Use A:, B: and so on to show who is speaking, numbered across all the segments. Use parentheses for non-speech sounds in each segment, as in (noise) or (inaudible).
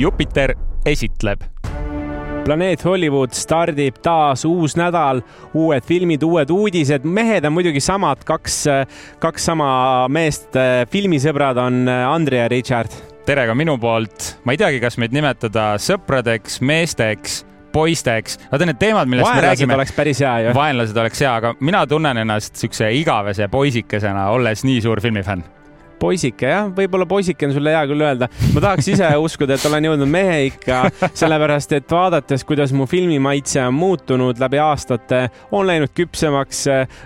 A: Jupiter esitleb
B: planeet Hollywood stardib taas uus nädal, uued filmid, uued uudised, mehed on muidugi samad, kaks, kaks sama meest, filmisõbrad on Andri ja Richard.
A: tere ka minu poolt, ma ei teagi, kas meid nimetada sõpradeks, meesteks poisteks, vaata need teemad, millest
B: vaenlased
A: me räägime.
B: oleks päris hea ju.
A: vaenlased oleks hea, aga mina tunnen ennast siukse igavese poisikesena, olles nii suur filmifänn
B: poisike jah, võib-olla poisike on sulle hea küll öelda. ma tahaks ise (laughs) uskuda, et olen jõudnud mehe ikka, sellepärast et vaadates, kuidas mu filmimaitse on muutunud läbi aastate, on läinud küpsemaks.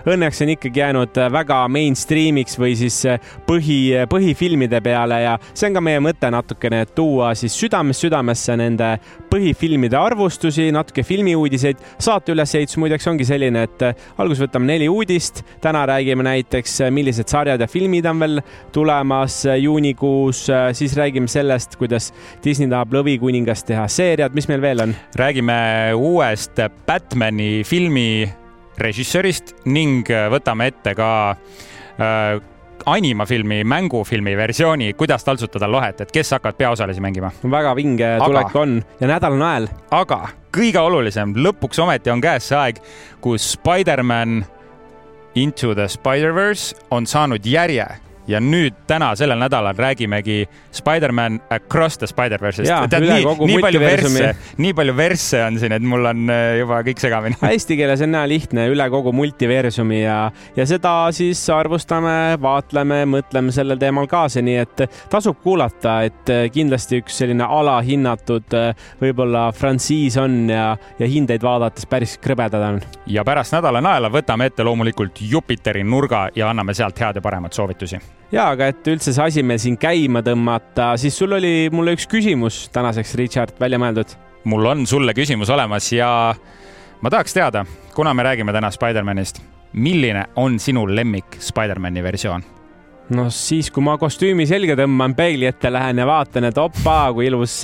B: Õnneks on ikkagi jäänud väga mainstream'iks või siis põhi, põhifilmide peale ja see on ka meie mõte natukene, et tuua siis südamest südamesse nende põhifilmide arvustusi, natuke filmiuudiseid. saate ülesehitus muideks ongi selline, et alguses võtame neli uudist. täna räägime näiteks, millised sarjad ja filmid on veel tulemas tulemas juunikuus, siis räägime sellest, kuidas Disney tahab Lõvikuningast teha seeriad, mis meil veel on?
A: räägime uuest Batman'i filmi režissöörist ning võtame ette ka äh, animafilmi, mängufilmi versiooni, kuidas taltsutada lohet, et kes hakkavad peaosalisi mängima.
B: väga vinge tulek aga, on ja nädal nael.
A: aga kõige olulisem, lõpuks ometi on käes see aeg, kus Spider-man Into the Spider-verse on saanud järje ja nüüd täna sellel nädalal räägimegi Spider-man Across the Spider-verse'ist. nii, nii palju versse, nii palju versse on siin, et mul on äh, juba kõik segamini. (laughs)
B: Eesti keeles on näha lihtne üle kogu multiversumi ja, ja seda siis arvustame, vaatleme, mõtleme sellel teemal kaasa, nii et tasub kuulata, et äh, kindlasti üks selline alahinnatud äh, võib-olla frantsiis on ja, ja hindeid vaadates päris krõbedad on.
A: ja pärast nädala naela võtame ette loomulikult Jupiteri nurga ja anname sealt head ja paremat soovitusi
B: ja, aga et üldse see asi meil siin käima tõmmata, siis sul oli mulle üks küsimus tänaseks, Richard, välja mõeldud.
A: mul on sulle küsimus olemas ja ma tahaks teada, kuna me räägime täna Spider-manist, milline on sinu lemmik Spider-mani versioon?
B: Noh, siis kui ma kostüümi selga tõmban, peegli ette lähen ja vaatan, et opaa, kui ilus,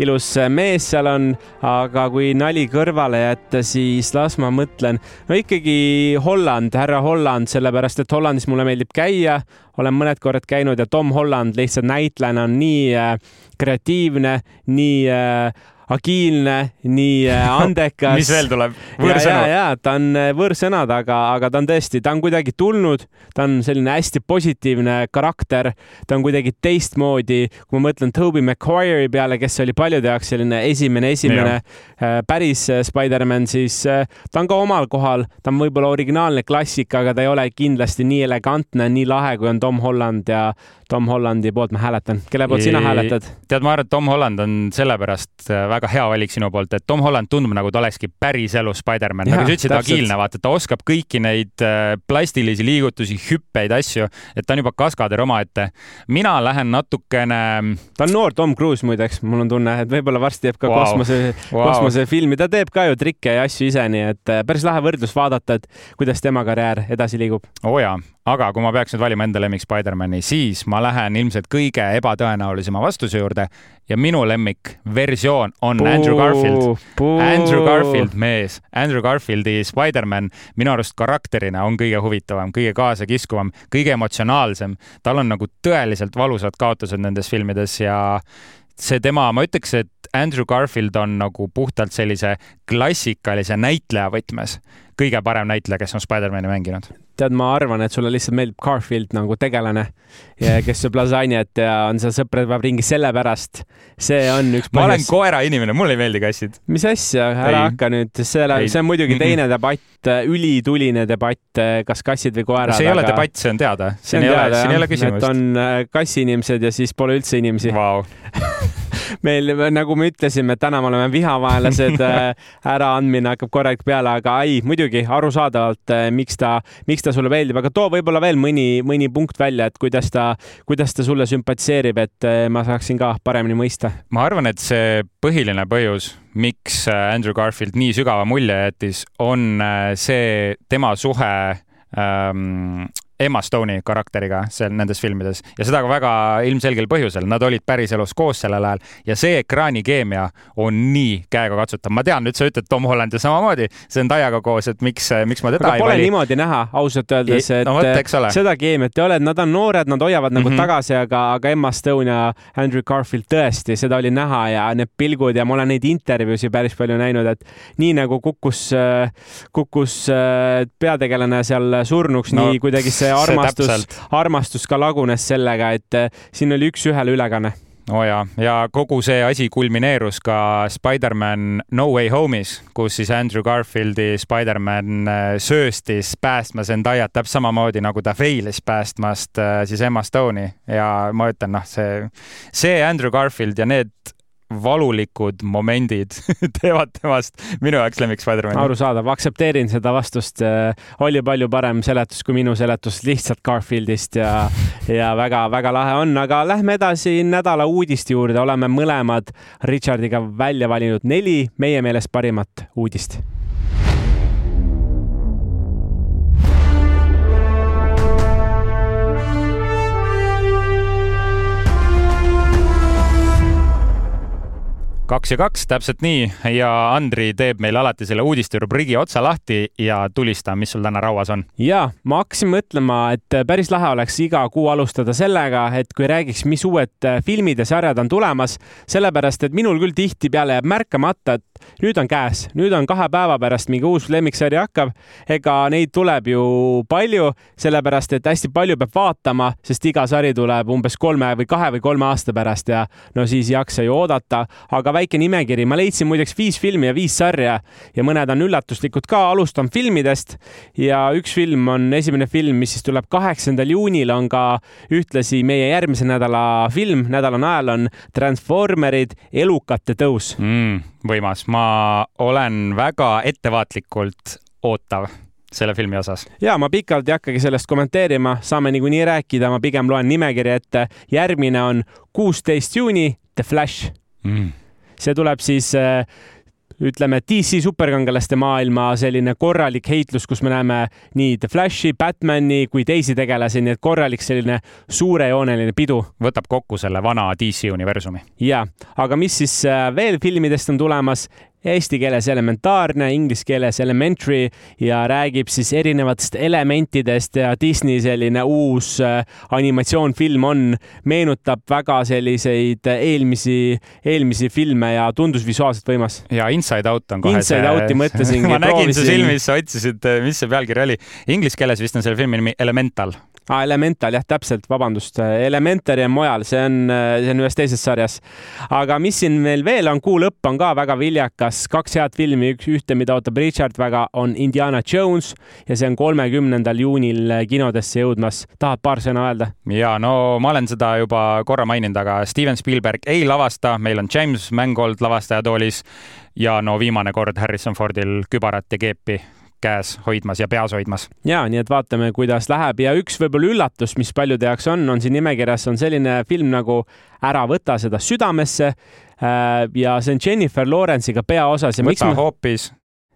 B: ilus mees seal on. aga kui nali kõrvale jätta, siis las ma mõtlen. no ikkagi Holland, härra Holland, sellepärast et Hollandis mulle meeldib käia, olen mõned korrad käinud ja Tom Holland lihtsalt näitlejana on nii äh, kreatiivne, nii äh, agiilne, nii äh, (laughs) andekas
A: mis veel tuleb? võõrsõnu?
B: ja, ja, ja ta on äh, võõrsõnad, aga, aga ta on tõesti, ta on kuidagi tulnud, ta on selline hästi positiivne karakter, ta on kuidagi teistmoodi, kui ma mõtlen Toby Maguire'i peale, kes oli paljude jaoks selline esimene, esimene äh, päris Spider-man, siis ta on ka omal kohal, ta on võib-olla originaalne klassika, aga ta ei ole kindlasti nii elegantne, nii lahe, kui on Tom Holland ja Tom Hollandi poolt ma hääletan. kelle poolt sina hääletad?
A: tead, ma arvan, et Tom Holland on sellepärast äh, väga hea valik sinu poolt, et Tom Holland tundub nagu ta olekski päriselus Spider-man, nagu sa ütlesid, agiilne, vaata, ta oskab kõiki neid äh, plastilisi liigutusi, hüppeid, asju, et ta on juba kaskader omaette. mina lähen natukene.
B: ta on noor Tom Cruise muideks, mul on tunne, et võib-olla varsti teeb ka wow. kosmose wow., kosmosefilmi, ta teeb ka ju trikke ja asju ise, nii et äh, päris lahe võrdlus vaadata, et kuidas tema karjäär edasi liigub.
A: oo oh jaa, aga kui ma peaks nüüd valima enda lemmik Spider-mani, siis ma lähen ilmselt kõige ebatõenäolisema vastuse juurde ja minu lemmik versioon on Puu, Andrew Garfield. Andrew Garfield, mees, Andrew Garfieldi Spider-man minu arust karakterina on kõige huvitavam, kõige kaasakiskuvam, kõige emotsionaalsem. tal on nagu tõeliselt valusad kaotused nendes filmides ja see tema, ma ütleks, et Andrew Garfield on nagu puhtalt sellise klassikalise näitleja võtmes kõige parem näitleja, kes on Spider-man'i mänginud
B: tead, ma arvan, et sulle lihtsalt meeldib Garfield nagu tegelane, (laughs) kes sööb lasagnet ja on seal sõpradega ringis sellepärast. see on üks
A: ma olen koerainimene, mulle ei meeldi kassid.
B: mis asja, ära ei. hakka nüüd, selle, see on muidugi teine debatt, ülituline debatt, kas kassid või koerad.
A: see ei aga... ole debatt, see on teada. siin ei ole, siin ei ole küsimust.
B: on äh, kassiinimesed ja siis pole üldse inimesi
A: wow. (laughs)
B: meil, nagu me ütlesime, täna me oleme vihavaenlased (laughs) äh, äraandmine hakkab korralik peale, aga ei, muidugi arusaadavalt, äh, miks ta, miks ta sulle meeldib, aga too võib-olla veel mõni, mõni punkt välja, et kuidas ta, kuidas ta sulle sümpatiseerib, et äh, ma saaksin ka paremini mõista.
A: ma arvan, et see põhiline põhjus, miks Andrew Garfield nii sügava mulje jättis, on see tema suhe ähm, Emma Stone'i karakteriga seal nendes filmides ja seda ka väga ilmselgel põhjusel, nad olid päriselus koos sellel ajal ja see ekraanikeemia on nii käegakatsutav. ma tean, nüüd sa ütled Tom Holland ja samamoodi, see on Taiaga koos, et miks, miks ma teda
B: aga
A: ei
B: pole
A: vali.
B: niimoodi näha ausalt öeldes, et
A: no ole.
B: seda keemiat ei ole, nad on noored, nad hoiavad nagu mm -hmm. tagasi, aga, aga Emma Stone ja Andrew Garfield tõesti, seda oli näha ja need pilgud ja ma olen neid intervjuusid päris palju näinud, et nii nagu kukkus, kukkus peategelane seal surnuks no,, nii kuidagi see armastus, armastus ka lagunes sellega, et siin oli üks-ühele ülekanne.
A: Oo oh jaa, ja kogu see asi kulmineerus ka Spider-man No Way Home'is, kus siis Andrew Garfieldi Spider-man sööstis päästma Zendayat täpselt samamoodi nagu ta failis päästmast siis Emma Stone'i. Ja ma ütlen, noh, see, see Andrew Garfield ja need valulikud momendid (laughs) teevad temast minu jaoks lemmik Spider-mani.
B: arusaadav, aktsepteerin seda vastust. oli palju parem seletus kui minu seletus lihtsalt Garfieldist ja, (laughs) ja väga-väga lahe on, aga lähme edasi nädala uudiste juurde, oleme mõlemad Richardiga välja valinud neli meie meelest parimat uudist
A: kaks ja kaks, täpselt nii ja Andri teeb meile alati selle uudiste rubriigi otsa lahti ja tulista, mis sul täna rauas on.
B: ja ma hakkasin mõtlema, et päris lahe oleks iga kuu alustada sellega, et kui räägiks, mis uued filmid ja sarjad on tulemas, sellepärast et minul küll tihtipeale jääb märkamata, et nüüd on käes, nüüd on kahe päeva pärast mingi uus lemmiksari hakkab. ega neid tuleb ju palju, sellepärast et hästi palju peab vaatama, sest iga sari tuleb umbes kolme või kahe või kolme aasta pärast ja no siis ei jaksa ju oodata, aga väike nimekiri, ma leidsin muideks viis filmi ja viis sarja ja mõned on üllatuslikud ka, alustan filmidest ja üks film on esimene film, mis siis tuleb kaheksandal juunil, on ka ühtlasi meie järgmise nädala film, nädala najal on Transformerid, elukate tõus.
A: Mm,. võimas, ma olen väga ettevaatlikult ootav selle filmi osas.
B: ja ma pikalt ei hakkagi sellest kommenteerima, saame niikuinii rääkida, ma pigem loen nimekirja ette. järgmine on kuusteist juuni, The Flash. Mm see tuleb siis äh, ütleme, DC superkangelaste maailma selline korralik heitlus, kus me näeme nii The Flashi, Batman'i kui teisi tegelasi, nii et korralik selline suurejooneline pidu.
A: võtab kokku selle vana DC universumi.
B: ja, aga mis siis äh, veel filmidest on tulemas? Eesti keeles elementaarne, inglise keeles elementary ja räägib siis erinevatest elementidest ja Disney selline uus äh, animatsioonfilm on, meenutab väga selliseid eelmisi, eelmisi filme ja tundus visuaalselt võimas.
A: ja Inside Out on kohe
B: Inside see. Outi mõtlesingi (laughs)
A: ma nägin su silmis, sa otsisid, mis see pealkiri oli. Inglise keeles vist on selle filmi nimi Elemental
B: ah,. Elemental jah, täpselt, vabandust. Elementary on mujal, see on, see on ühes teises sarjas. aga mis siin meil veel on, Kuu lõpp on ka väga viljakas, kaks head filmi, üks, ühte, mida ootab Richard väga, on Indiana Jones ja see on kolmekümnendal juunil kinodesse jõudmas. tahad paar sõna öelda?
A: ja no ma olen seda juba korra maininud, aga Steven Spielberg ei lavasta, meil on James Mangold lavastajatoolis ja no viimane kord Harrison Fordil kübarat ja keepi käes hoidmas ja peas hoidmas.
B: ja nii et vaatame, kuidas läheb ja üks võib-olla üllatus, mis paljude jaoks on, on siin nimekirjas on selline film nagu Ära võta seda südamesse. Äh, ja see on Jennifer Lawrence'iga peaosas ja
A: võta miks hoopis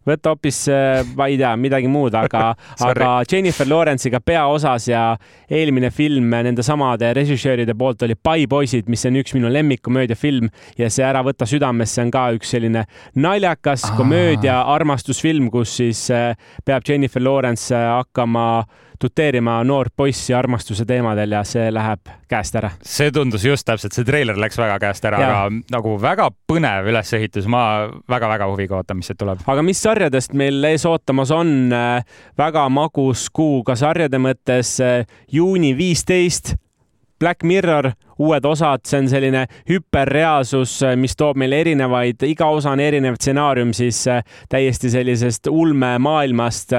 B: võtta hoopis, äh, ma ei tea, midagi muud, aga (laughs) aga Jennifer Lawrence'iga peaosas ja eelmine film nende samade režissööride poolt oli Pai poisid, mis on üks minu lemmikkomöödiafilm ja see Ära võta südamesse on ka üks selline naljakas komöödia armastusfilm, kus siis äh, peab Jennifer Lawrence äh, hakkama tuteerima noort poissi armastuse teemadel ja see läheb käest ära.
A: see tundus just täpselt, see treiler läks väga käest ära, aga nagu väga põnev ülesehitus, ma väga-väga huviga ootan, mis siit tuleb.
B: aga mis sa sarjadest meil ees ootamas on äh, väga magus kuu ka sarjade mõttes. Äh, juuni viisteist Black Mirror, uued osad, see on selline hüperreaalsus, äh, mis toob meile erinevaid, iga osa on erinev stsenaarium siis täiesti sellisest ulmemaailmast,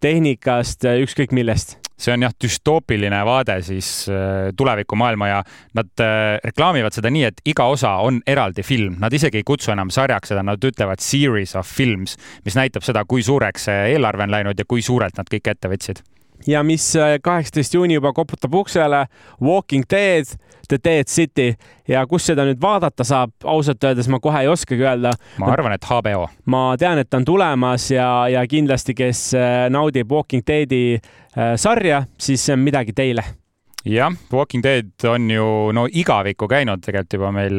B: tehnikast, ükskõik millest.
A: See on jah, düstoopiline vaade siis äh, tulevikumaailma ja nad äh, reklaamivad seda nii, et iga osa on eraldi film, nad isegi ei kutsu enam sarjaks seda, nad ütlevad series of films, mis näitab seda, kui suureks see eelarve on läinud ja kui suurelt nad kõik ette võtsid
B: ja mis äh, kaheksateist juuni juba koputab uksele, Walking Dead, The Dead City ja kus seda nüüd vaadata saab, ausalt öeldes ma kohe ei oskagi öelda.
A: ma arvan, et HBO.
B: ma tean, et ta on tulemas ja, ja kindlasti, kes äh, naudib Walking Deadi äh, sarja, siis see on midagi teile
A: jah, Walking Dead on ju no igavikku käinud tegelikult juba meil.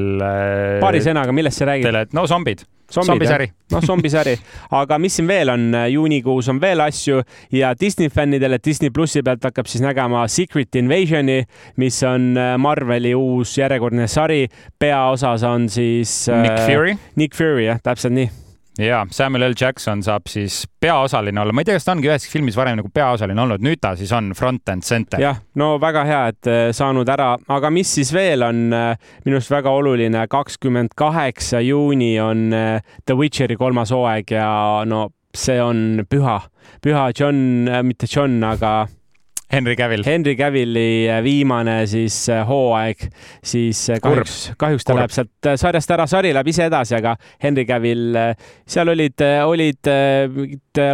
B: paari sõnaga, millest see räägib?
A: no zombid zombisari.
B: noh, zombisari, (laughs) aga mis siin veel on, juunikuus on veel asju ja Disney fännidele Disney plussi pealt hakkab siis nägema Secret Invasioni, mis on äh, Marveli uus järjekordne sari. peaosas on siis
A: Nick äh, Fury.
B: Nick Fury jah, täpselt nii
A: ja Samuel L. Jackson saab siis peaosaline olla, ma ei tea, kas ta ongi üheski filmis varem nagu peaosaline olnud, nüüd ta siis on front and center.
B: jah, no väga hea, et äh, saanud ära, aga mis siis veel on äh, minu arust väga oluline, kakskümmend kaheksa juuni on äh, The Witcheri kolmas hooaeg ja no see on püha, püha John, mitte John, aga
A: Henry Cavill.
B: Henry Cavilli äh, viimane siis äh, hooaeg, siis äh, kahjuks, kahjuks ta Kurb. läheb sealt sarjast ära, sari läheb ise edasi, aga Henry Cavill, seal olid, olid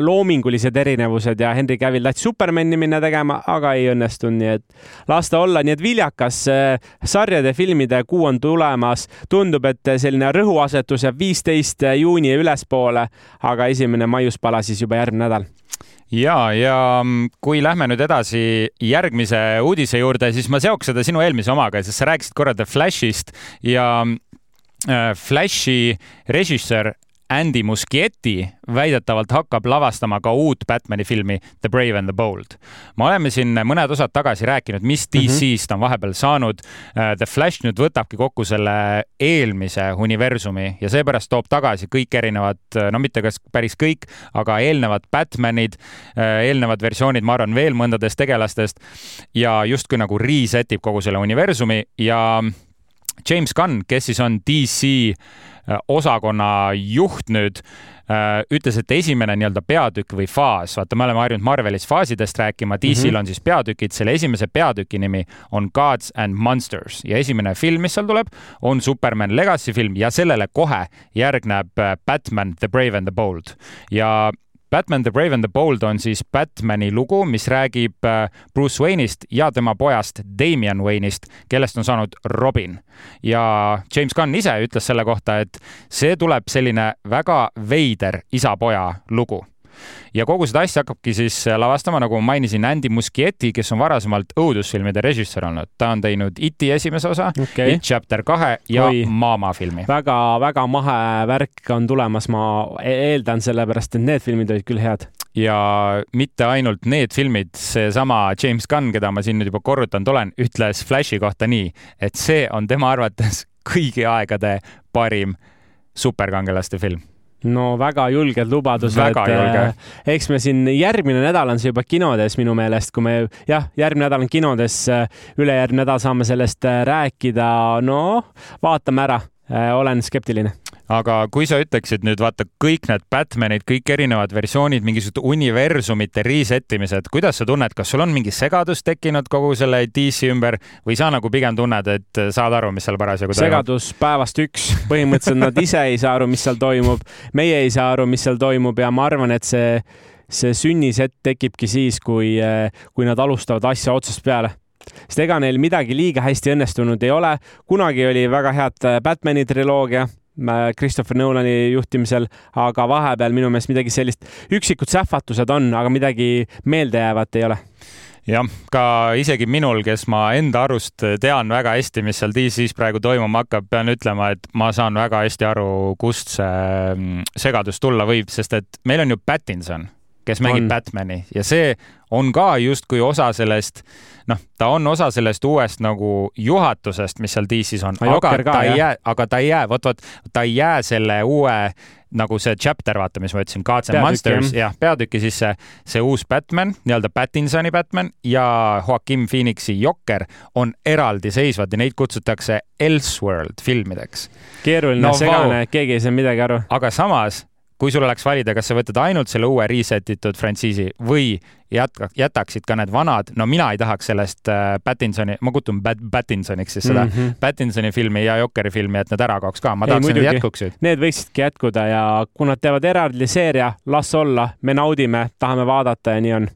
B: loomingulised erinevused ja Henry Cavill tahtis Supermani minna tegema, aga ei õnnestunud, nii et las ta olla, nii et viljakas sarjade, filmide kuu on tulemas. tundub, et selline rõhuasetus jääb viisteist juuni ülespoole, aga esimene maiuspala siis juba järgmine nädal
A: ja, ja mm, kui lähme nüüd edasi järgmise uudise juurde, siis ma seoks seda sinu eelmise omaga, sest sa rääkisid korra The Flashist ja äh, Flashi režissöör Andy Muschietti väidetavalt hakkab lavastama ka uut Batman'i filmi The Brave and the Bold. me oleme siin mõned osad tagasi rääkinud, mis DC-st mhm. on vahepeal saanud. Äh, the Flash nüüd võtabki kokku selle eelmise universumi ja seepärast toob tagasi kõik erinevad, no mitte kas päris kõik, aga eelnevad Batmanid, äh, eelnevad versioonid, ma arvan, veel mõndadest tegelastest ja justkui nagu reset ib kogu selle universumi ja James Gunn, kes siis on DC Äh, osakonna juht nüüd äh, ütles, et esimene nii-öelda peatükk või faas, vaata, me oleme harjunud Marvelis faasidest rääkima, DC-l mm -hmm. on siis peatükid, selle esimese peatüki nimi on Gods and Monsters ja esimene film, mis seal tuleb, on Superman Legacy film ja sellele kohe järgneb äh, Batman The Brave and the Bold ja Batman the Brave and the Bold on siis Batmani lugu, mis räägib äh, Bruce Wayne'ist ja tema pojast Damian Wayne'ist, kellest on saanud Robin. ja James Gunn ise ütles selle kohta, et see tuleb selline väga veider isa-poja lugu ja kogu seda asja hakkabki siis lavastama, nagu ma mainisin, Andy Muschietti, kes on varasemalt õudusfilmide režissöör olnud. ta on teinud Iti esimese osa okay., It Chapter kahe ja Oi. Mama filmi väga,.
B: väga-väga mahe värk on tulemas, ma e-, eeldan, sellepärast et need filmid olid küll head
A: ja mitte ainult need filmid, seesama James Gunn, keda ma siin nüüd juba korrutanud olen, ütles Flashi kohta nii, et see on tema arvates (laughs) kõigi aegade parim superkangelaste film
B: no väga julged lubadused.
A: Julge.
B: Äh, eks me siin järgmine nädal on see juba kinodes minu meelest, kui me jah, järgmine nädal on kinodes, äh, ülejärgmine nädal saame sellest äh, rääkida. no vaatame ära, olen skeptiline
A: aga kui sa ütleksid nüüd vaata kõik need Batmanid, kõik erinevad versioonid, mingisugused universumite reset imised, kuidas sa tunned, kas sul on mingi segadus tekkinud kogu selle DC ümber või sa nagu pigem tunned, et saad aru, mis seal parasjagu
B: toimub? segadus päevast üks, (laughs) põhimõtteliselt nad ise ei saa aru, mis seal toimub, meie ei saa aru, mis seal toimub ja ma arvan, et see, see sünnisett tekibki siis, kui, kui nad alustavad asja otsast peale sest ega neil midagi liiga hästi õnnestunud ei ole. kunagi oli väga head Batman'i triloogia, Christopher Nolani juhtimisel, aga vahepeal minu meelest midagi sellist, üksikud sähvatused on, aga midagi meeldejäävat ei ole.
A: Jah, ka isegi minul, kes ma enda arust tean väga hästi, mis seal DC-s praegu toimuma hakkab, pean ütlema, et ma saan väga hästi aru, kust see mm, segadus tulla võib, sest et meil on ju Pattinson, kes mängib on. Batman'i ja see on ka justkui osa sellest noh, ta on osa sellest uuest nagu juhatusest, mis seal DC-s on, aga ka, ta ei jää, aga ta ei jää, vot, vot ta ei jää selle uue nagu see chapter, vaata, mis ma ütlesin, Gods and Monsters, jah, peatüki sisse see uus Batman, nii-öelda Pattinsoni Batman ja Joaquin Phoenixi Jokker on eraldiseisvad ja neid kutsutakse Elseworld filmideks.
B: keeruline no,, segane, keegi ei saa midagi aru.
A: aga samas kui sul oleks valida, kas sa võtad ainult selle uue reset itud frantsiisi või jätka, jätaksid ka need vanad, no mina ei tahaks sellest äh, Pattinsoni, ma kutsun Bat-, Pattinsoniks siis seda mm -hmm. Pattinsoni filmi ja Jokeri filmi, et need ära kaoks ka, ma tahaks, et need jätkuksid.
B: Need võiksidki jätkuda ja kui nad teevad eraldi seeria, las olla, me naudime, tahame vaadata ja nii on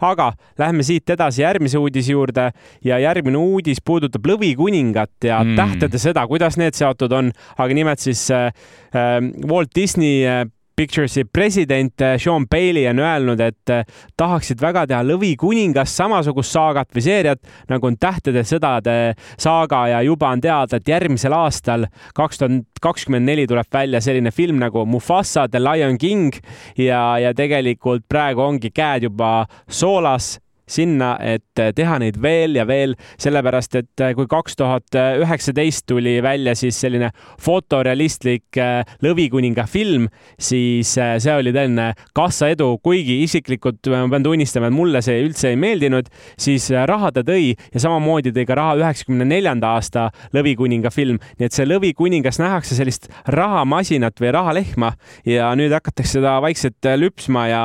B: aga lähme siit edasi järgmise uudise juurde ja järgmine uudis puudutab Lõvikuningat ja mm. Tähtede sõda, kuidas need seotud on, aga nimelt siis äh, äh Walt Disney äh, Picturesi president eh, Sean Bailey on öelnud, et eh, tahaksid väga teha Lõvikuningast samasugust saagat või seeriat, nagu on Tähtede sõdade saaga ja juba on teada, et järgmisel aastal, kaks tuhat kakskümmend neli tuleb välja selline film nagu Mufasa The Lion King ja, ja tegelikult praegu ongi käed juba soolas sinna, et teha neid veel ja veel, sellepärast et eh, kui kaks tuhat üheksateist tuli välja siis selline fotorealistlik eh, Lõvikuninga film, siis eh, see oli tõeline kassaedu, kuigi isiklikult ma pean tunnistama, et mulle see üldse ei meeldinud, siis raha ta tõi ja samamoodi tõi ka raha üheksakümne neljanda aasta Lõvikuninga film, nii et see Lõvikuningas nähakse sellist rahamasinat või rahalehma ja nüüd hakatakse seda vaikselt lüpsma ja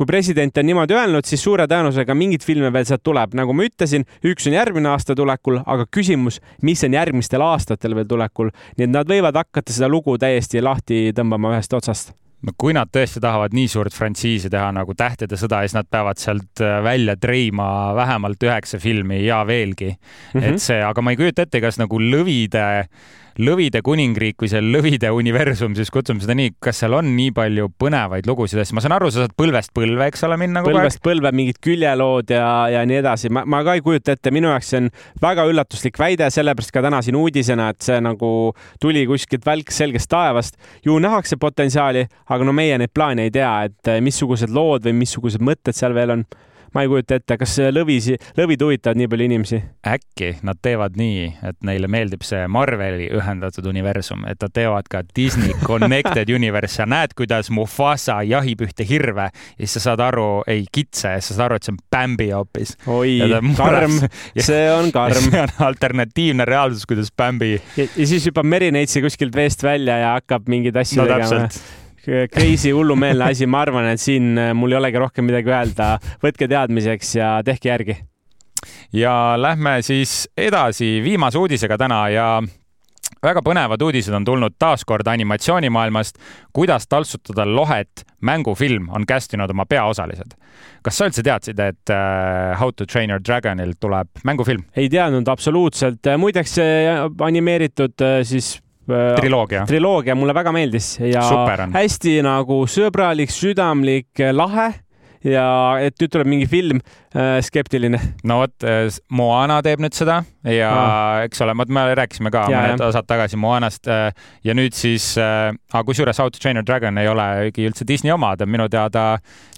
B: kui president on niimoodi öelnud, siis suure tõenäosusega mingeid filme veel sealt tuleb. nagu ma ütlesin, üks on järgmine aasta tulekul, aga küsimus, mis on järgmistel aastatel veel tulekul. nii et nad võivad hakata seda lugu täiesti lahti tõmbama ühest otsast
A: no kui nad tõesti tahavad nii suurt frantsiisi teha nagu Tähtede sõda, siis nad peavad sealt äh, välja treima vähemalt üheksa filmi ja veelgi mm. -hmm. et see, aga ma ei kujuta ette, kas nagu lõvide Lõvide kuningriik või see Lõvide universum, siis kutsume seda nii, kas seal on nii palju põnevaid lugusid, sest ma saan aru, sa saad põlvest põlve, eks ole, minna
B: kogu aeg. põlvest põlve mingid küljelood ja, ja nii edasi. ma, ma ka ei kujuta ette, minu jaoks see on väga üllatuslik väide, sellepärast ka täna siin uudisena, et see nagu tuli kuskilt välk selgest taevast. ju nähakse potentsiaali, aga no meie neid plaane ei tea, et missugused lood või missugused mõtted seal veel on ma ei kujuta ette, kas lõvisi, lõvid huvitavad nii palju inimesi?
A: äkki nad teevad nii, et neile meeldib see Marveli ühendatud universum, et nad teevad ka Disney Connected (laughs) Universe, sa näed, kuidas Mufasa jahib ühte hirve ja siis sa saad aru, ei kitse, sa saad aru, et see on Bambi hoopis.
B: oi, karm, (laughs) see on karm.
A: see on alternatiivne reaalsus, kuidas Bambi.
B: ja siis hüppab Merineitsi kuskilt veest välja ja hakkab mingeid asju no, tegema crazy hullumeelne asi, ma arvan, et siin äh, mul ei olegi rohkem midagi öelda. võtke teadmiseks ja tehke järgi.
A: ja lähme siis edasi viimase uudisega täna ja väga põnevad uudised on tulnud taaskord animatsioonimaailmast, kuidas taltsutada lohet mängufilm on cast inud oma peaosalised. kas sa üldse teadsid, et uh, How to Train Your Dragonil tuleb mängufilm?
B: ei teadnud absoluutselt, muideks see animeeritud uh, siis
A: Äh, triloogia.
B: triloogia mulle väga meeldis ja hästi nagu sõbralik, südamlik, lahe ja et nüüd tuleb mingi film äh,, skeptiline.
A: no vot äh,, Moana teeb nüüd seda ja ah. eks ole, me rääkisime ka mõned osad tagasi Moanast äh, ja nüüd siis äh,, aga kusjuures How to Train Your Dragon ei olegi üldse Disney oma, ta on minu teada.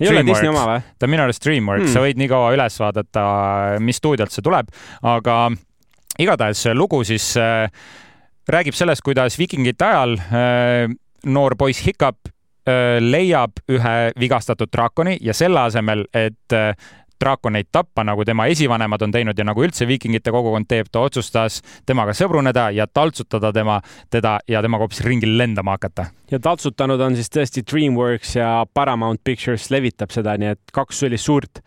B: ei ole Disney oma või?
A: ta on minu arust Dreamworks hmm., sa võid nii kaua üles vaadata, mis stuudiolt see tuleb, aga igatahes lugu siis äh, räägib sellest, kuidas viikingite ajal äh, noor poiss Hiccup äh, leiab ühe vigastatud draakoni ja selle asemel, et äh, draakoneid tappa, nagu tema esivanemad on teinud ja nagu üldse viikingite kogukond teeb, ta otsustas temaga sõbruneda ja taltsutada tema, teda ja temaga hoopis ringil lendama hakata.
B: ja taltsutanud on siis tõesti DreamWorks ja Paramount Pictures levitab seda, nii et kaks sellist suurt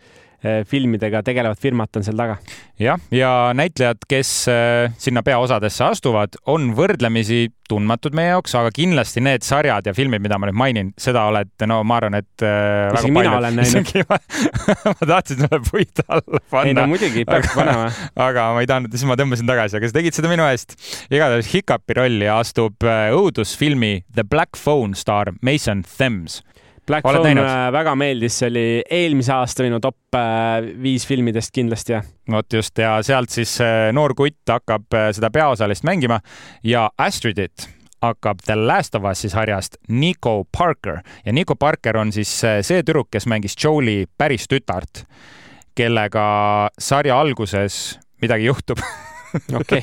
B: filmidega tegelevat firmat on seal taga.
A: jah, ja näitlejad, kes eh, sinna peaosadesse astuvad, on võrdlemisi tundmatud meie jaoks, aga kindlasti need sarjad ja filmid, mida ma nüüd mainin, seda olete, no ma arvan, et
B: äh, isegi mina palju, olen näinud. (laughs)
A: ma tahtsin sulle puid alla panna.
B: ei no muidugi, peaks panema.
A: aga ma ei tahtnud, siis ma tõmbasin tagasi, aga sa tegid seda minu eest. igatahes Hiccupi rolli astub õudusfilmi The Black Phone staar Mason Thames
B: Black Phone? Äh, väga meeldis, see oli eelmise aasta minu top äh, viis filmidest kindlasti.
A: vot just ja sealt siis äh, noor kutt hakkab seda peaosalist mängima ja Astridit hakkab The Last of Us'i sarjast Nico Parker ja Nico Parker on siis see tüdruk, kes mängis Joel'i päris tütart, kellega sarja alguses midagi juhtub
B: okei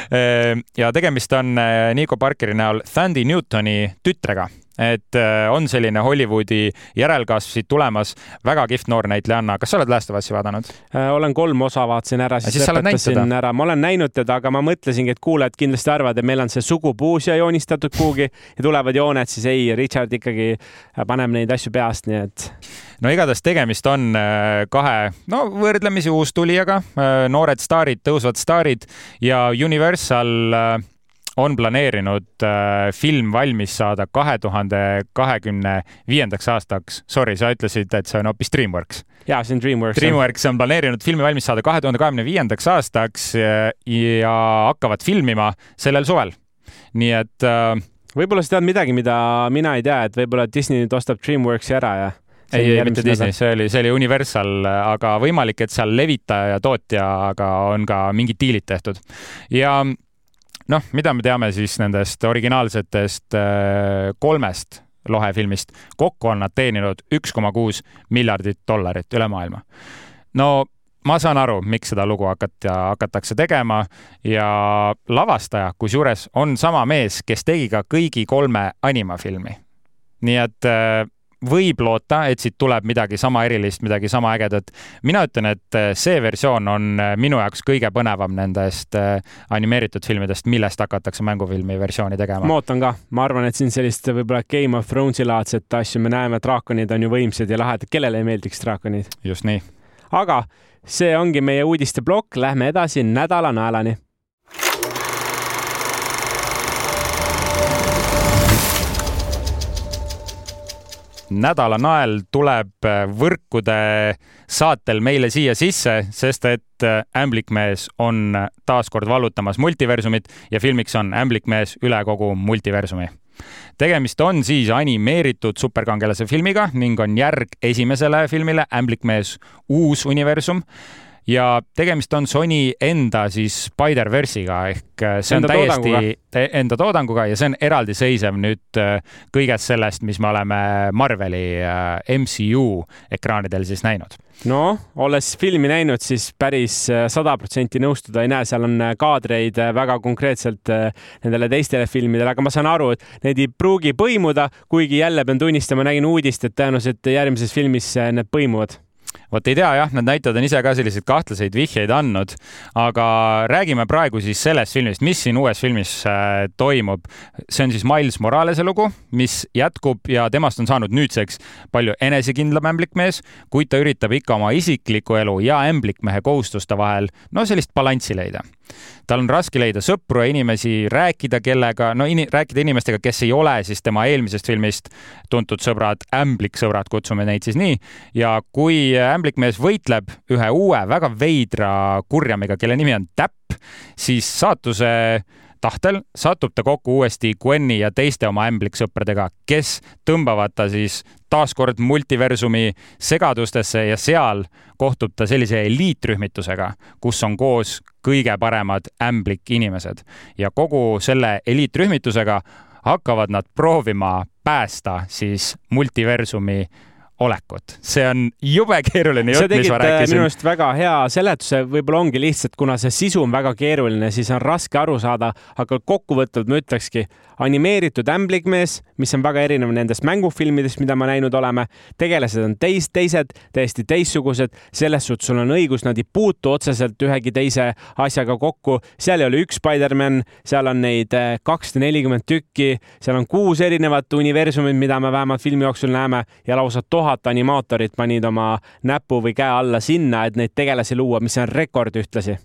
B: (laughs)
A: ja tegemist on Nico Parkeri näol Sandy Newtoni tütrega et äh, on selline Hollywoodi järelkasv siit tulemas. väga kihvt noor näitlejanna. kas sa oled Last of Us'i vaadanud?
B: Äh, olen kolm osa vaatasin ära, siis, siis lõpetasin ära. ma olen näinud teda, aga ma mõtlesingi, et kuulajad kindlasti arvavad, et meil on see sugupuu siia joonistatud kuhugi ja tulevad jooned, siis ei, Richard ikkagi paneb neid asju peast, nii et.
A: no igatahes tegemist on äh, kahe, no võrdlemisi uustulijaga, noored staarid, tõusvad staarid ja Universal on planeerinud äh, film valmis saada kahe tuhande kahekümne viiendaks aastaks. Sorry, sa ütlesid, et see on hoopis DreamWorks.
B: jaa, see on DreamWorks.
A: DreamWorks on planeerinud filmi valmis saada kahe tuhande kahekümne viiendaks aastaks ja, ja hakkavad filmima sellel suvel. nii et äh,
B: võib-olla sa tead midagi, mida mina ei tea, et võib-olla Disney nüüd ostab DreamWorksi ära ja
A: ei, ei mitte Disney, see oli, see oli Universal, aga võimalik, et seal levitaja ja tootjaga on ka mingid diilid tehtud. ja noh, mida me teame siis nendest originaalsetest äh, kolmest lohefilmist, kokku on nad teeninud üks koma kuus miljardit dollarit üle maailma. no ma saan aru, miks seda lugu hakata, hakatakse tegema ja lavastaja, kusjuures on sama mees, kes tegi ka kõigi kolme animafilmi. nii et äh, võib loota, et siit tuleb midagi sama erilist, midagi sama ägedat. mina ütlen, et äh, see versioon on äh, minu jaoks kõige põnevam nendest animeeritud filmidest, millest hakatakse mängufilmi versiooni tegema.
B: ma ootan ka, ma arvan, et siin sellist võib-olla Game of Thronesi laadset asju me näeme, draakonid on ju võimsad ja lahedad, kellele ei meeldiks draakonid?
A: just nii.
B: aga see ongi meie uudisteplokk, lähme edasi nädala naelani.
A: Nädala nael tuleb võrkude saatel meile siia sisse, sest et ämblikmees on taas kord vallutamas multiversumit ja filmiks on ämblikmees üle kogu multiversumi. Tegemist on siis animeeritud superkangelase filmiga ning on järg esimesele filmile Ämblikmees uus universum ja tegemist on Sony enda siis Spider-verse'iga ehk äh, see on enda täiesti toodanguga. enda toodanguga ja see on eraldiseisev nüüd äh, kõigest sellest, mis me oleme Marveli äh, MCU ekraanidel siis näinud.
B: No olles filmi näinud, siis päris sada protsenti nõustuda ei näe, seal on kaadreid väga konkreetselt nendele teistele filmidele, aga ma saan aru, et need ei pruugi põimuda, kuigi jälle pean tunnistama, nägin uudist, et tõenäoliselt järgmises filmis need põimuvad
A: vot ei tea jah, need näitlejad on ise ka selliseid kahtlaseid vihjeid andnud, aga räägime praegu siis sellest filmist, mis siin uues filmis äh, toimub. see on siis Miles Moralese lugu, mis jätkub ja temast on saanud nüüdseks palju enesekindlam ämblikmees, kuid ta üritab ikka oma isikliku elu ja ämblikmehe kohustuste vahel no sellist balanssi leida tal on raske leida sõpru ja inimesi, rääkida kellega, no in, rääkida inimestega, kes ei ole siis tema eelmisest filmist tuntud sõbrad, ämbliksõbrad, kutsume neid siis nii. ja kui ämblikmees võitleb ühe uue väga veidra kurjamiga, kelle nimi on Täpp, siis saatuse tahtel satub ta kokku uuesti Gwen'i ja teiste oma ämbliksõpradega, kes tõmbavad ta siis taaskord multiversumi segadustesse ja seal kohtub ta sellise eliitrühmitusega, kus on koos kõige paremad ämblikinimesed. Ja kogu selle eliitrühmitusega hakkavad nad proovima päästa siis multiversumi olekut. see on jube keeruline jutt, mis ma äh, rääkisin.
B: minu arust väga hea seletuse, võib-olla ongi lihtsalt, kuna see sisu on väga keeruline, siis on raske aru saada, aga kokkuvõtvalt ma ütlekski, animeeritud ämblikmees, mis on väga erinev nendest mängufilmidest, mida me näinud oleme. tegelased on teist, teised, täiesti teistsugused, selles suhtes sul on õigus, nad ei puutu otseselt ühegi teise asjaga kokku. seal ei ole üks Spider-man, seal on neid äh, kakssada nelikümmend tükki, seal on kuus erinevat universumit, mida me vähemalt filmi jooksul näeme ja lausa tuhat animaatorit panid oma näpu või käe alla sinna, et neid tegelasi luua, mis on rekord ühtlasi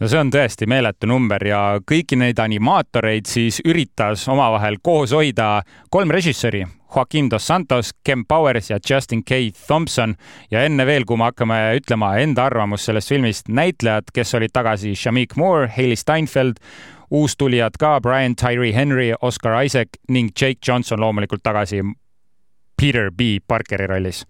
A: no see on tõesti meeletu number ja kõiki neid animaatoreid siis üritas omavahel koos hoida kolm režissööri. Joaquin dos Santos, Ken Powers ja Justin K. Thompson ja enne veel, kui me hakkame ütlema enda arvamust sellest filmist, näitlejad, kes olid tagasi Shamik Moore, Hailey Steinfeld, uustulijad ka Brian Tyree Henry, Oscar Isaac ning Jake Johnson loomulikult tagasi Peter B Parkeri rollis.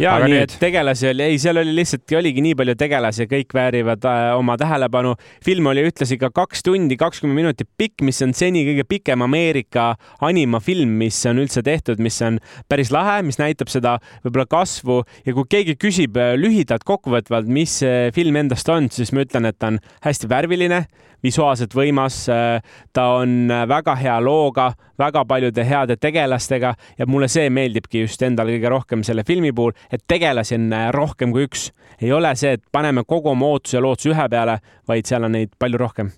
B: ja Aga nii nüüd..., et tegelasi oli, ei, seal oli lihtsalt, oligi nii palju tegelasi, kõik väärivad äh, oma tähelepanu. film oli ühtlasi ka kaks tundi, kakskümmend minutit pikk, mis on seni kõige pikem Ameerika animafilm, mis on üldse tehtud, mis on päris lahe, mis näitab seda võib-olla kasvu ja kui keegi küsib äh, lühidalt kokkuvõtvalt, mis see film endast on, siis ma ütlen, et ta on hästi värviline visuaalselt võimas. Äh, ta on äh, väga hea looga, väga paljude heade tegelastega ja mulle see meeldibki just endale kõige rohkem selle filmi puhul, et tegelasi on äh, rohkem kui üks. ei ole see, et paneme kogu oma ootuse ja lootuse ühe peale, vaid seal on neid palju rohkem.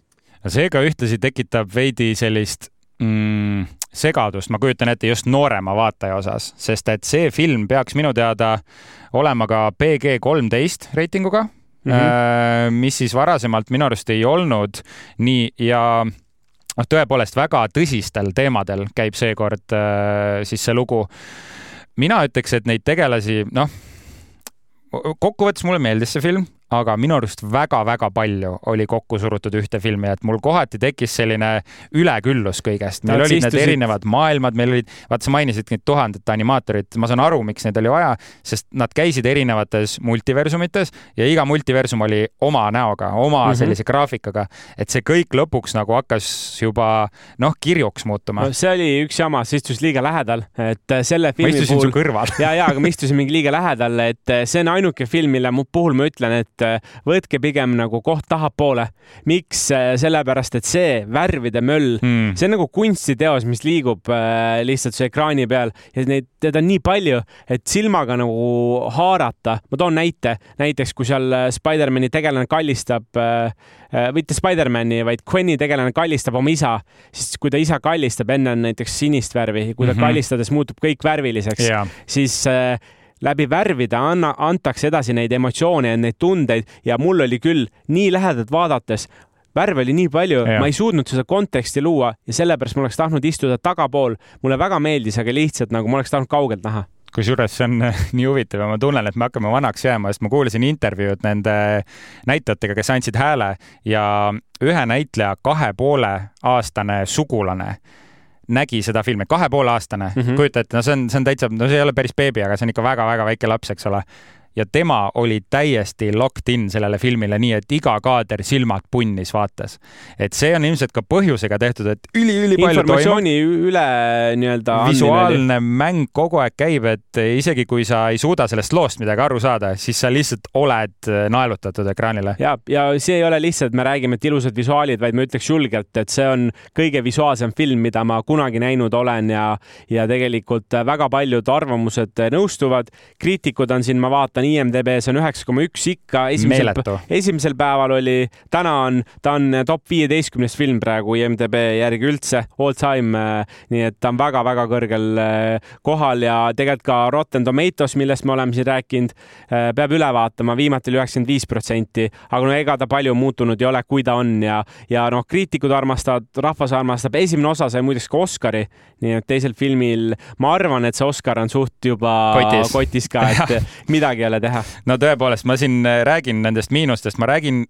A: seega ühtlasi tekitab veidi sellist mm, segadust, ma kujutan ette just noorema vaataja osas, sest et see film peaks minu teada olema ka PG kolmteist reitinguga mm, -hmm. mis siis varasemalt minu arust ei olnud nii ja noh, tõepoolest väga tõsistel teemadel käib seekord äh, siis see lugu. mina ütleks, et neid tegelasi, noh, kokkuvõttes mulle meeldis see film aga minu arust väga-väga palju oli kokku surutud ühte filmi, et mul kohati tekkis selline üleküllus kõigest. meil olid need erinevad maailmad, meil olid, vaata sa mainisid neid tuhandet animaatorit, ma saan aru, miks neid oli vaja, sest nad käisid erinevates multiversumites ja iga multiversum oli oma näoga, oma mm -hmm. sellise graafikaga, et see kõik lõpuks nagu hakkas juba noh, kirjuks muutuma no,.
B: see oli üks jama, sa istusid liiga lähedal, et selle filmi
A: ma istusin puhul... su kõrval (laughs)
B: ja, ja, aga ma istusin mingi liiga lähedal, et see on ainuke film, mille puhul ma ütlen, et et äh, võtke pigem nagu koht tahapoole. miks? Äh, sellepärast, et see värvide möll mm., see on nagu kunstiteos, mis liigub äh, lihtsalt su ekraani peal ja neid, teda on nii palju, et silmaga nagu haarata. ma toon näite, näiteks kui seal Spider-man'i tegelane kallistab mitte Spider-man'i, vaid Gwen'i tegelane kallistab oma isa, siis kui ta isa kallistab, enne on näiteks sinist värvi, kui ta mm -hmm. kallistades muutub kõik värviliseks siis äh, läbi värvide anna, antakse edasi neid emotsioone ja neid tundeid ja mul oli küll nii lähedalt vaadates värve oli nii palju, ma ei suutnud seda konteksti luua ja sellepärast ma oleks tahtnud istuda tagapool. mulle väga meeldis, aga lihtsalt nagu ma oleks tahtnud kaugelt näha
A: kusjuures see on (laughs) nii huvitav ja ma tunnen, et me hakkame vanaks jääma, sest ma kuulasin intervjuud nende näitlejatega, kes andsid hääle ja ühe näitleja kahe poole aastane sugulane nägi seda filmi, kahe poole aastane mm, -hmm. kujuta ette, no see on, see on täitsa, no see ei ole päris beebi, aga see on ikka väga-väga väike laps, eks ole ja tema oli täiesti locked in sellele filmile, nii et iga kaader silmad punnis vaatas. et see on ilmselt ka põhjusega tehtud, et üli-ülipalju
B: informatsiooni toimub. üle nii-öelda
A: visuaalne mäng kogu aeg käib, et isegi kui sa ei suuda sellest loost midagi aru saada, siis sa lihtsalt oled naelutatud ekraanile.
B: ja, ja see ei ole lihtsalt, me räägime, et ilusad visuaalid, vaid ma ütleks julgelt, et see on kõige visuaalsem film, mida ma kunagi näinud olen ja, ja tegelikult väga paljud arvamused nõustuvad. kriitikud on siin, ma vaatan, vaatan IMDB-s on üheksa koma üks ikka. esimesel, esimesel päeval oli, täna on, ta on top viieteistkümnes film praegu IMDB järgi üldse, all time. nii et ta on väga-väga kõrgel eh, kohal ja tegelikult ka Rotten Tomatoes, millest me oleme siin rääkinud, peab üle vaatama, viimati oli üheksakümmend viis protsenti, aga no ega ta palju muutunud ei ole, kui ta on ja, ja noh, kriitikud armastavad, rahvas armastab, esimene osa sai muideks ka Oscari, nii et teisel filmil ma arvan, et see Oscar on suht juba kotis, kotis ka, et (laughs) midagi ei ole teha.
A: no tõepoolest, ma siin äh, räägin nendest miinustest, ma räägin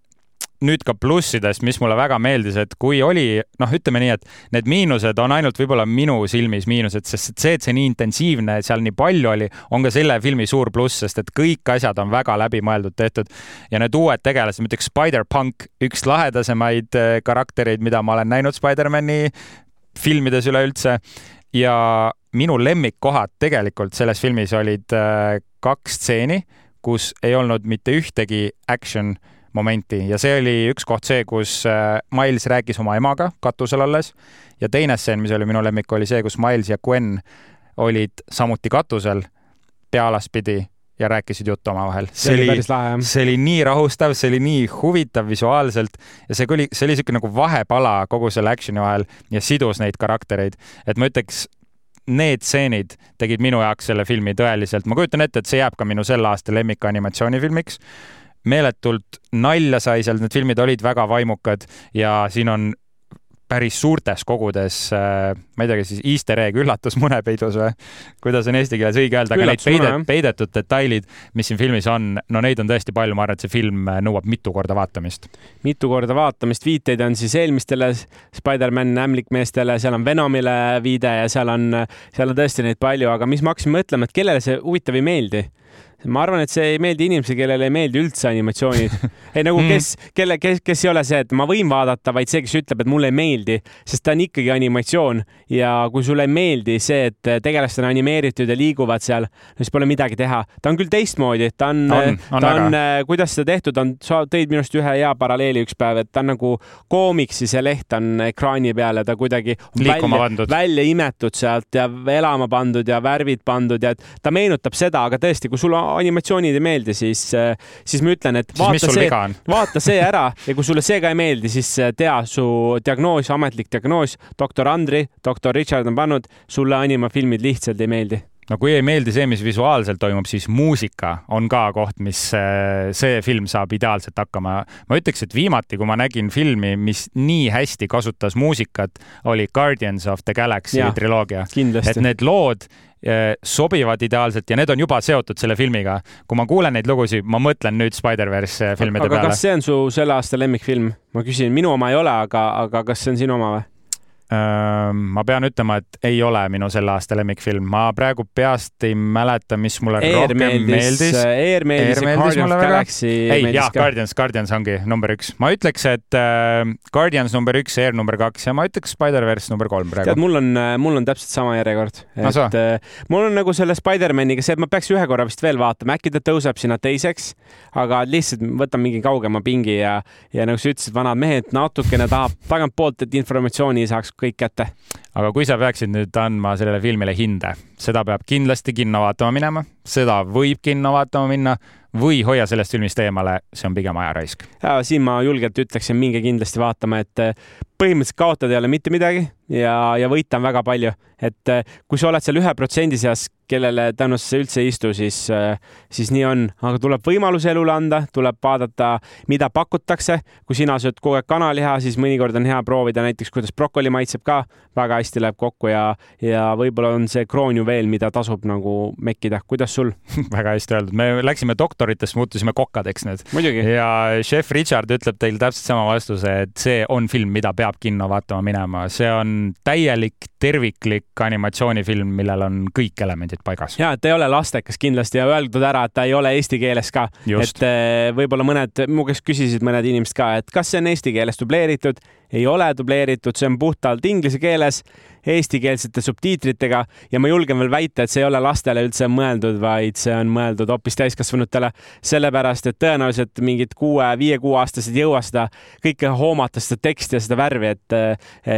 A: nüüd ka plussidest, mis mulle väga meeldis, et kui oli, noh, ütleme nii, et need miinused on ainult võib-olla minu silmis miinused, sest see, et see nii intensiivne, seal nii palju oli, on ka selle filmi suur pluss, sest et kõik asjad on väga läbimõeldud tehtud ja need uued tegelased, ma ütleks Spider-Punk, üks lahedasemaid äh, karaktereid, mida ma olen näinud Spider-man'i filmides üleüldse ja minu lemmikkohad tegelikult selles filmis olid äh, kaks stseeni kus ei olnud mitte ühtegi action momenti. Ja see oli üks koht see, kus äh, Miles rääkis oma emaga katusel olles. Ja teine stseen, mis oli minu lemmik, oli see, kus Miles ja Gwen olid samuti katusel pea alaspidi ja rääkisid juttu omavahel.
B: see oli,
A: see oli nii rahustav, see oli nii huvitav visuaalselt ja see oli, see oli niisugune nagu vahepala kogu selle action'i vahel ja sidus neid karaktereid. et ma ütleks, need stseenid tegid minu jaoks selle filmi tõeliselt, ma kujutan ette, et see jääb ka minu selle aasta lemmikanimatsioonifilmiks. meeletult nalja sai seal, need filmid olid väga vaimukad ja siin on päris suurtes kogudes, äh, ma ei tea, kas siis easter egg, üllatus munepeidus või? Kuidas on eesti keeles õige öelda, aga need peidet, peidetud detailid, mis siin filmis on, no neid on tõesti palju, ma arvan, et see film äh, nõuab mitu korda vaatamist.
B: mitu korda vaatamist, viiteid on siis eelmistele Spider-man ämblikmeestele, seal on Venomile viide ja seal on, seal on tõesti neid palju, aga mis ma hakkasin mõtlema, et kellele see huvitav ei meeldi ma arvan, et see ei meeldi inimesele, kellele ei meeldi üldse animatsioonid. (laughs) ei nagu kes, kelle, kes, kes ei ole see, et ma võin vaadata, vaid see, kes ütleb, et mulle ei meeldi, sest ta on ikkagi animatsioon ja kui sulle ei meeldi see, et tegelased on animeeritud ja liiguvad seal, siis pole midagi teha. ta on küll teistmoodi, ta on, on, on, ta on, äh, kuidas seda tehtud on, sa tõid minu arust ühe hea paralleeli üks päev, et ta on nagu koomiksi, see leht on ekraani peal ja ta kuidagi
A: välja,
B: välja imetud sealt ja elama pandud ja värvid pandud ja ta meenutab seda, aga tõesti, kui sul animatsioonid ei meeldi, siis, äh, siis ma ütlen, et vaata see, (laughs) vaata see ära ja kui sulle see ka ei meeldi, siis äh, tea su diagnoos, ametlik diagnoos, doktor Andri, doktor Richard on pannud, sulle animafilmid lihtsalt ei meeldi
A: no kui ei meeldi see, mis visuaalselt toimub, siis muusika on ka koht, mis äh, see film saab ideaalselt hakkama. ma ütleks, et viimati, kui ma nägin filmi, mis nii hästi kasutas muusikat, oli Guardians of the Galaxy ja, triloogia. et need lood sobivad ideaalselt ja need on juba seotud selle filmiga. kui ma kuulen neid lugusid, ma mõtlen nüüd Spider-verse filmide
B: aga
A: peale.
B: kas see on su selle aasta lemmikfilm? ma küsin, minu oma ei ole, aga, aga kas see on sinu oma või?
A: Ma pean ütlema, et ei ole minu selle aasta lemmikfilm, ma praegu peast ei mäleta, mis mulle Air rohkem meeldis.
B: Air meeldis ja Guardians of Galaxy
A: ei, jah, Guardians, Guardians ongi number üks. ma ütleks, et äh, Guardians number üks, Air number kaks ja ma ütleks Spider-verse number kolm praegu.
B: tead, mul on, mul on täpselt sama järjekord. et äh, mul on nagu selle Spider-maniga see, et ma peaks ühe korra vist veel vaatama, äkki ta tõuseb sinna teiseks, aga lihtsalt võtan mingi kaugema pingi ja, ja nagu sa ütlesid, vanad mehed natukene tahab tagantpoolt, et informatsiooni saaks kõik kätte.
A: aga kui sa peaksid nüüd andma sellele filmile hinde, seda peab kindlasti kinno vaatama minema, seda võib kinno vaatama minna või hoia sellest filmist eemale, see on pigem ajaraisk.
B: ja siin ma julgelt ütleksin, minge kindlasti vaatama, et eh, põhimõtteliselt kaotada ei ole mitte midagi ja, ja võita on väga palju, et eh, kui sa oled seal ühe protsendi seas, kellele see üldse ei istu, siis, äh, siis nii on, aga tuleb võimalus elule anda, tuleb vaadata, mida pakutakse. kui sina sööd kogu aeg kanaliha, siis mõnikord on hea proovida näiteks, kuidas brokoli maitseb ka, väga hästi läheb kokku ja, ja võib-olla on see kroonjuveel, mida tasub nagu mekkida. kuidas sul? (laughs)
A: Väga hästi öeldud, me läksime doktoritest, muutusime kokkadeks nüüd.
B: ja
A: šef Richard ütleb teile täpselt sama vastuse, et see on film, mida peab kinno vaatama minema, see on täielik terviklik animatsioonifilm, millel on kõik elemendid paigas.
B: ja, et ei ole lastekas kindlasti ja öeldud ära, et ta ei ole eesti keeles ka. et eh, võib-olla mõned, mu käest küsisid mõned inimesed ka, et kas see on eesti keeles dubleeritud ei ole dubleeritud, see on puhtalt inglise keeles eestikeelsete subtiitritega ja ma julgen veel väita, et see ei ole lastele üldse mõeldud, vaid see on mõeldud hoopis täiskasvanutele, sellepärast et tõenäoliselt mingid kuue, viie-kuueaastased ei jõua seda kõike hoomata, seda teksti ja seda värvi, et,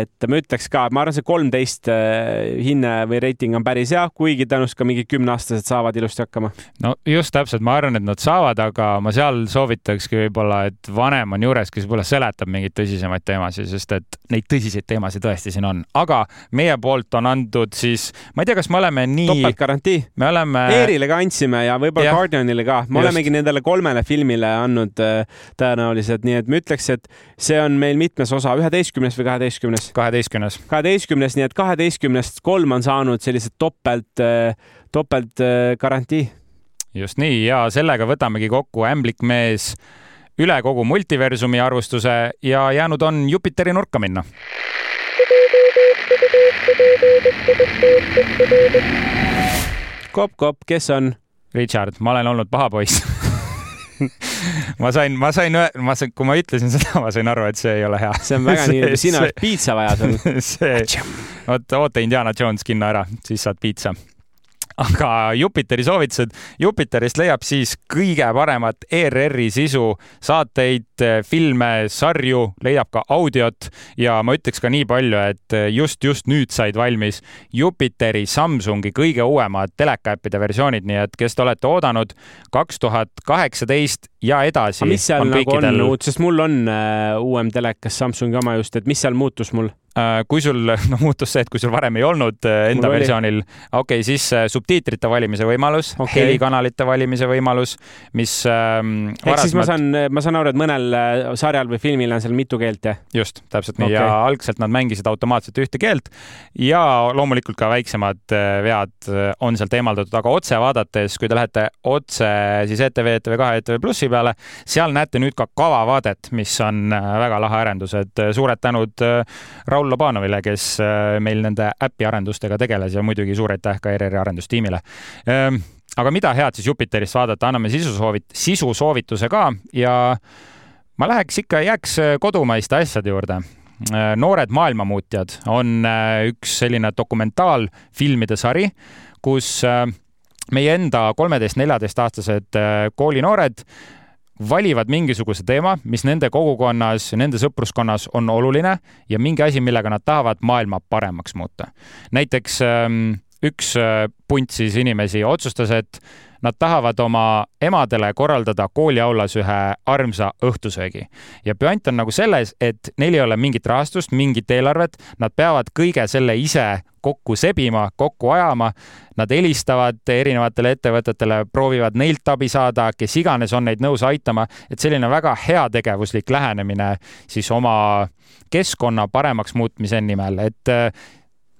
B: et ma ütleks ka, ma arvan, see kolmteist eh, hinne või reiting on päris hea, kuigi tõenäoliselt ka mingid kümneaastased saavad ilusti hakkama.
A: no just täpselt, ma arvan, et nad saavad, aga ma seal soovitakski võib-olla, et vanem on juures, kes võib-olla seletab mingeid tõsisemaid teemasid edasi, sest et neid tõsiseid teemasid tõesti siin on, aga meie poolt on antud siis, ma ei tea, kas me oleme nii.
B: topeltgarantii.
A: me oleme.
B: Eerile ka andsime ja võib-olla Guardianile ka, me Just. olemegi nendele kolmele filmile andnud äh, tõenäoliselt, nii et ma ütleks, et see on meil mitmes osa, üheteistkümnes või kaheteistkümnes?
A: kaheteistkümnes.
B: kaheteistkümnes, nii et kaheteistkümnest kolm on saanud sellised topelt, äh, topeltgarantii äh,
A: just nii ja sellega võtamegi kokku ämblikmees üle kogu multiversumi arvustuse ja jäänud on Jupiteri nurka minna.
B: Kopp-kopp, kes on?
A: Richard, ma olen olnud paha poiss (laughs) ma sain, ma sain, ma sain, kui ma ütlesin seda, ma sain aru, et see ei ole hea.
B: see on väga (laughs) nii, sina oled piitsa vaja sul. (laughs)
A: see, oota, oota Indiana Jones kinno ära, siis saad piitsa aga Jupiteri soovitused. Jupiterist leiab siis kõige paremat ERR-i sisu, saateid, filme, sarju, leiab ka audiot ja ma ütleks ka nii palju, et just, just nüüd said valmis Jupiteri Samsungi kõige uuemad telekaäppide versioonid, nii et kes te olete oodanud kaks tuhat kaheksateist ja edasi.
B: mis seal on nagu kõikidel... on uut, sest mul on uh, uuem telekas Samsungi oma just, et mis seal muutus mul?
A: Äh, kui sul, (laughs) no muutus see, et kui sul varem ei olnud äh, enda Mul versioonil, okei okay,, siis äh, subtiitrite valimise võimalus okay., helikanalite valimise võimalus, mis ähm,.
B: ehk siis ma saan, ma saan aru, et mõnel sarjal või filmil on seal mitu keelt, jah?
A: just, täpselt nii okay. ja algselt nad mängisid automaatselt ühte keelt ja loomulikult ka väiksemad vead on sealt eemaldatud, aga otse vaadates, kui te lähete otse siis ETV, ETV2, ETV Plussi peale, seal näete nüüd ka kavavaadet, mis on väga lahe arendus, et suured tänud Raul Raul Lobanovile, kes äh, meil nende äpi arendustega tegeles ja muidugi suur aitäh ka ERR-i arendustiimile ehm, aga mida head siis Jupiterist vaadata, anname sisusoovit-, sisusoovituse ka ja ma läheks ikka, jääks äh, kodumaiste asjade juurde. Äh, noored maailmamuutjad on üks selline dokumentaalfilmide sari, kus meie enda kolmeteist-neljateistaastased koolinoored valivad mingisuguse teema, mis nende kogukonnas, nende sõpruskonnas on oluline ja mingi asi, millega nad tahavad maailma paremaks muuta. näiteks ähm, üks punt siis inimesi otsustas, et nad tahavad oma emadele korraldada kooliaulas ühe armsa õhtusöögi. ja püant on nagu selles, et neil ei ole mingit rahastust, mingit eelarvet, nad peavad kõige selle ise kokku sebima, kokku ajama. Nad helistavad erinevatele ettevõtetele, proovivad neilt abi saada, kes iganes on neid nõus aitama, et selline väga heategevuslik lähenemine siis oma keskkonna paremaks muutmise nimel, et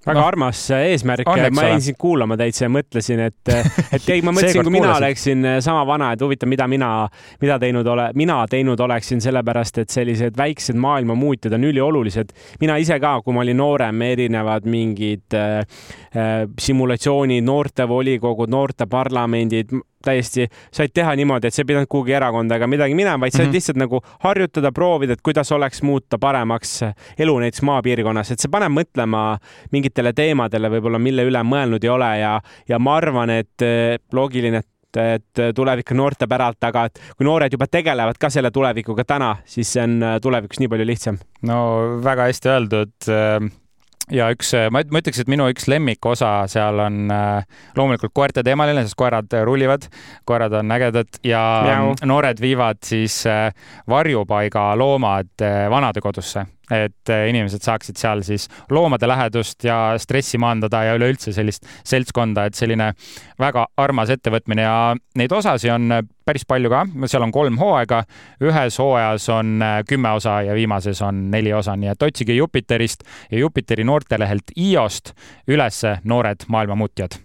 B: väga no, armas eesmärk, ma jäin sind kuulama täitsa ja mõtlesin, et, et (laughs) ei, ma mõtlesin, kui mina kuulasin. oleksin sama vana, et huvitav, mida mina, mida teinud ole, mina teinud oleksin, sellepärast et sellised väiksed maailmamuutjad on üliolulised. mina ise ka, kui ma olin noorem, erinevad mingid äh, äh simulatsioonid, noortevolikogud, noorteparlamendid täiesti said teha niimoodi, et sa ei pidanud kuhugi erakonda ega midagi minema, vaid said mm -hmm. lihtsalt nagu harjutada, proovida, et kuidas oleks muuta paremaks elu näiteks maapiirkonnas, et see paneb mõtlema mingitele teemadele võib-olla, mille üle mõelnud ei ole ja, ja ma arvan, et eh, loogiline, et et tulevik on noorte päralt, aga et kui noored juba tegelevad ka selle tulevikuga täna, siis see on eh, tulevikus nii palju lihtsam.
A: no väga hästi öeldud ja üks, äh, ma, ütleks, et minu üks lemmikosa seal on äh, loomulikult koerte teemaline, sest koerad äh, rullivad, koerad on ägedad ja Miau. noored viivad siis varjupaiga loomad vanadekodusse et eh, inimesed saaksid seal siis loomade lähedust ja stressi maandada ja üleüldse sellist seltskonda, et selline väga armas ettevõtmine ja neid osasid on päris palju ka, seal on kolm hooaega, ühes hooajas on eh, kümme osa ja viimases on neli osa, nii et otsige Jupiterist ja Jupiteri noortelehelt IOst ülesse noored maailmamuutjad.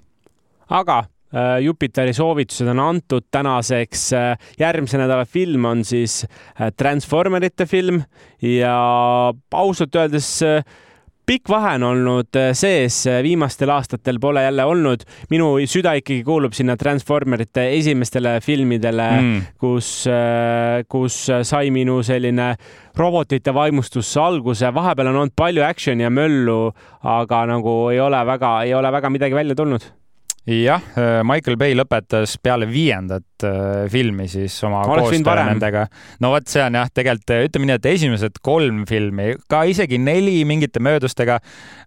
B: aga Äh, Jupiteri soovitused on antud tänaseks. Äh, järgmise nädala film on siis äh, Transformerite film ja ausalt öeldes pikk vahe on olnud sees, viimastel aastatel pole jälle olnud. minu süda ikkagi kuulub sinna Transformerite esimestele filmidele mm., kus, kus sai minu selline robotite vaimustus alguse. vahepeal on olnud palju action'i ja möllu, aga nagu ei ole väga, ei ole väga midagi välja tulnud
A: jah, äh, Michael Bay lõpetas peale viiendat äh, filmi siis oma koostöö nendega. no vot, see on jah, tegelikult äh, ütleme nii, et esimesed kolm filmi, ka isegi neli mingite möödustega,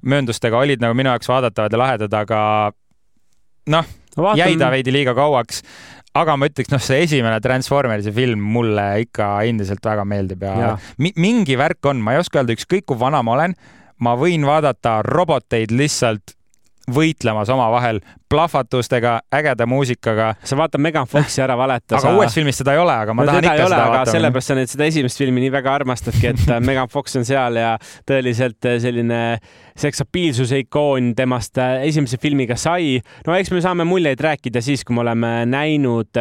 A: mööndustega olid nagu minu jaoks vaadatavad ja lahedad, aga noh no,, jäi ta veidi liiga kauaks aga ma ütleks, noh, see esimene Transformersi film mulle ikka endiselt väga meeldib ja, ja. mingi värk on, ma ei oska öelda, ükskõik kui vana ma olen, ma võin vaadata roboteid lihtsalt võitlemas omavahel plahvatustega, ägeda muusikaga.
B: sa vaatad Megan Foxi ära valeta.
A: aga sa... uues filmis seda ei ole, aga ma no, tahan ikka ole, seda vaatama.
B: sellepärast sa nüüd seda esimest filmi nii väga armastadki, et äh, Megan Fox on seal ja tõeliselt äh, selline seksapiilsuse ikoon temast äh, esimese filmiga sai. no eks me saame muljeid rääkida siis, kui me oleme näinud,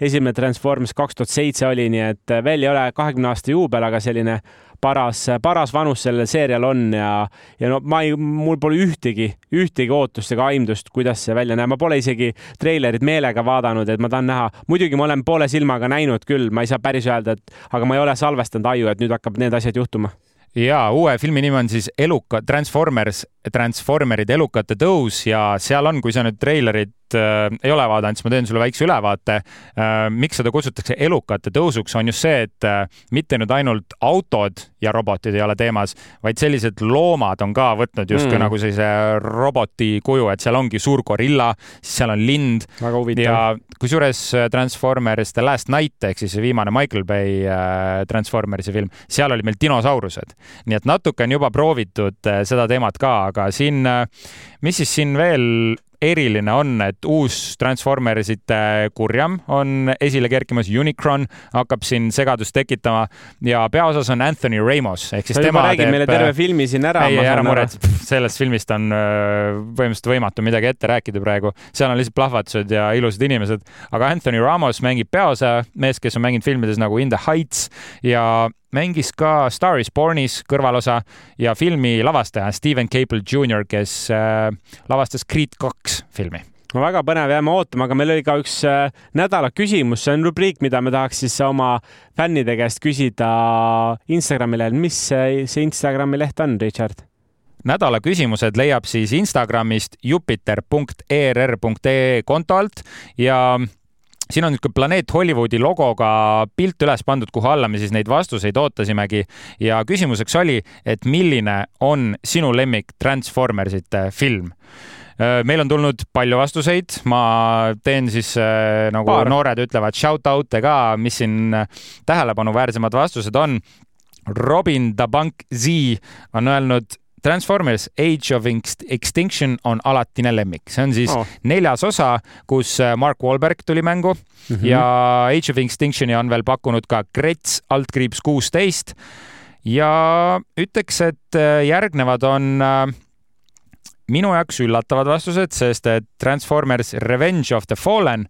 B: esimene Transformers kaks tuhat seitse oli, nii et veel ei ole kahekümne aasta juubel, aga selline paras, paras vanus sellel seerial on ja, ja no ma ei, mul pole ühtegi, ühtegi ootust ega aimdust, kuidas see välja näeb. ma pole isegi treilerit meelega vaadanud, et ma tahan näha. muidugi ma olen poole silmaga näinud küll, ma ei saa päris öelda, et aga ma ei ole salvestanud aju, et nüüd hakkab need asjad juhtuma
A: ja uue filmi nimi on siis Eluka, Transformers, Transformerid elukate tõus ja seal on, kui sa nüüd treilerit äh, ei ole vaadanud, siis ma teen sulle väikse ülevaate äh,. miks seda kutsutakse elukate tõusuks, on just see, et äh, mitte nüüd ainult autod ja robotid ei ole teemas, vaid sellised loomad on ka võtnud justkui mm. nagu sellise roboti kuju, et seal ongi suur gorilla, siis seal on lind. ja kusjuures äh, Transformers The Last Night ehk siis viimane Michael Bay äh, Transformersi film, seal oli meil dinosaurused. nii et natuke on juba proovitud äh, seda teemat ka, aga siin, äh, mis siis siin veel eriline on, et uus Transformersite kurjam on esile kerkimas, Unicron hakkab siin segadust tekitama ja peaosas on Anthony Ramos ehk siis tema
B: räägib teeb... meile terve filmi siin ära.
A: ei, ära muretse, sellest filmist on äh, põhimõtteliselt võimatu midagi ette rääkida praegu, seal on lihtsalt plahvatused ja ilusad inimesed, aga Anthony Ramos mängib peaosa, mees, kes on mänginud filmides nagu In the Heights ja mängis ka Star is Bornis kõrvalosa ja filmi lavastaja Steven Cable Jr, kes äh, lavastas Creed kaks filmi
B: no väga põnev, jääme ootama, aga meil oli ka üks äh, nädala küsimus, see on rubriik, mida me tahaks siis oma fännide käest küsida Instagrami lehel. mis see, see Instagrami leht on, Richard?
A: nädala küsimused leiab siis Instagramist jupiter.err.ee konto alt ja siin on niisugune Planeet Hollywoodi logoga pilt üles pandud, kuhu alla me siis neid vastuseid ootasimegi ja küsimuseks oli, et milline on sinu lemmik Transformersite film meil on tulnud palju vastuseid, ma teen siis nagu Paar. noored ütlevad shout out'e ka, mis siin tähelepanuväärsemad vastused on. Robin the Bank Z on öelnud Transformers Age of Extinction on alatine lemmik, see on siis oh. neljas osa, kus äh, Mark Wahlberg tuli mängu mm -hmm. ja Age of Extinctioni on veel pakkunud ka Grets altkriips kuusteist ja ütleks, et äh, järgnevad on äh, minu jaoks üllatavad vastused, sest et Transformers Revenge of the Fallen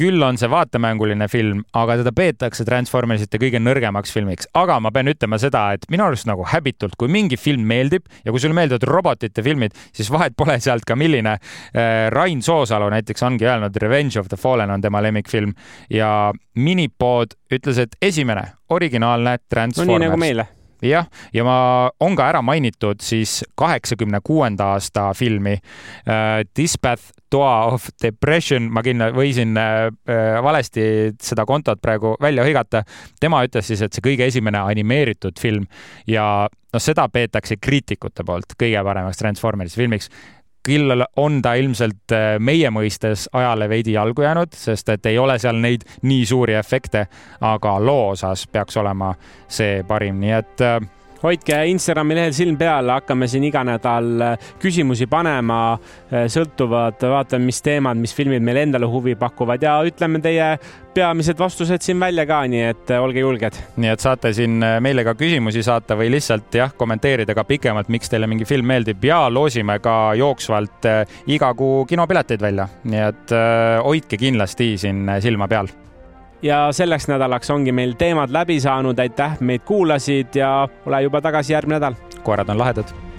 A: küll on see vaatemänguline film, aga teda peetakse Transformersite kõige nõrgemaks filmiks. aga ma pean ütlema seda, et minu arust nagu häbitult, kui mingi film meeldib ja kui sulle meeldivad robotite filmid, siis vahet pole sealt ka milline. Äh, Rain Soosalu näiteks ongi öelnud, Revenge of the Fallen on tema lemmikfilm ja Minipood ütles, et esimene originaalne Transformers. no
B: nii nagu meile
A: jah, ja ma, on ka ära mainitud siis kaheksakümne kuuenda aasta filmi uh, Dispatch Toa of Depression, ma kindla-, võisin uh, valesti seda kontot praegu välja hõigata. tema ütles siis, et see kõige esimene animeeritud film ja noh, seda peetakse kriitikute poolt kõige paremaks Transformersi filmiks küll on ta ilmselt äh, meie mõistes ajale veidi jalgu jäänud, sest et ei ole seal neid nii suuri efekte, aga loo osas peaks olema see parim, nii et äh,
B: hoidke Instagrami lehel silm peal, hakkame siin iga nädal äh, küsimusi panema, sõltuvad, vaatame, mis teemad, mis filmid meile endale huvi pakuvad ja ütleme teie peamised vastused siin välja ka, nii et äh, olge julged.
A: nii et saate siin äh, meile ka küsimusi saata või lihtsalt jah, kommenteerida ka pikemalt, miks teile mingi film meeldib ja loosime ka jooksvalt äh, iga kuu kinopileteid välja, nii et hoidke kindlasti siin silma peal
B: ja selleks nädalaks ongi meil teemad läbi saanud, aitäh, meid kuulasid ja ole juba tagasi järgmine nädal.
A: koerad on lahedad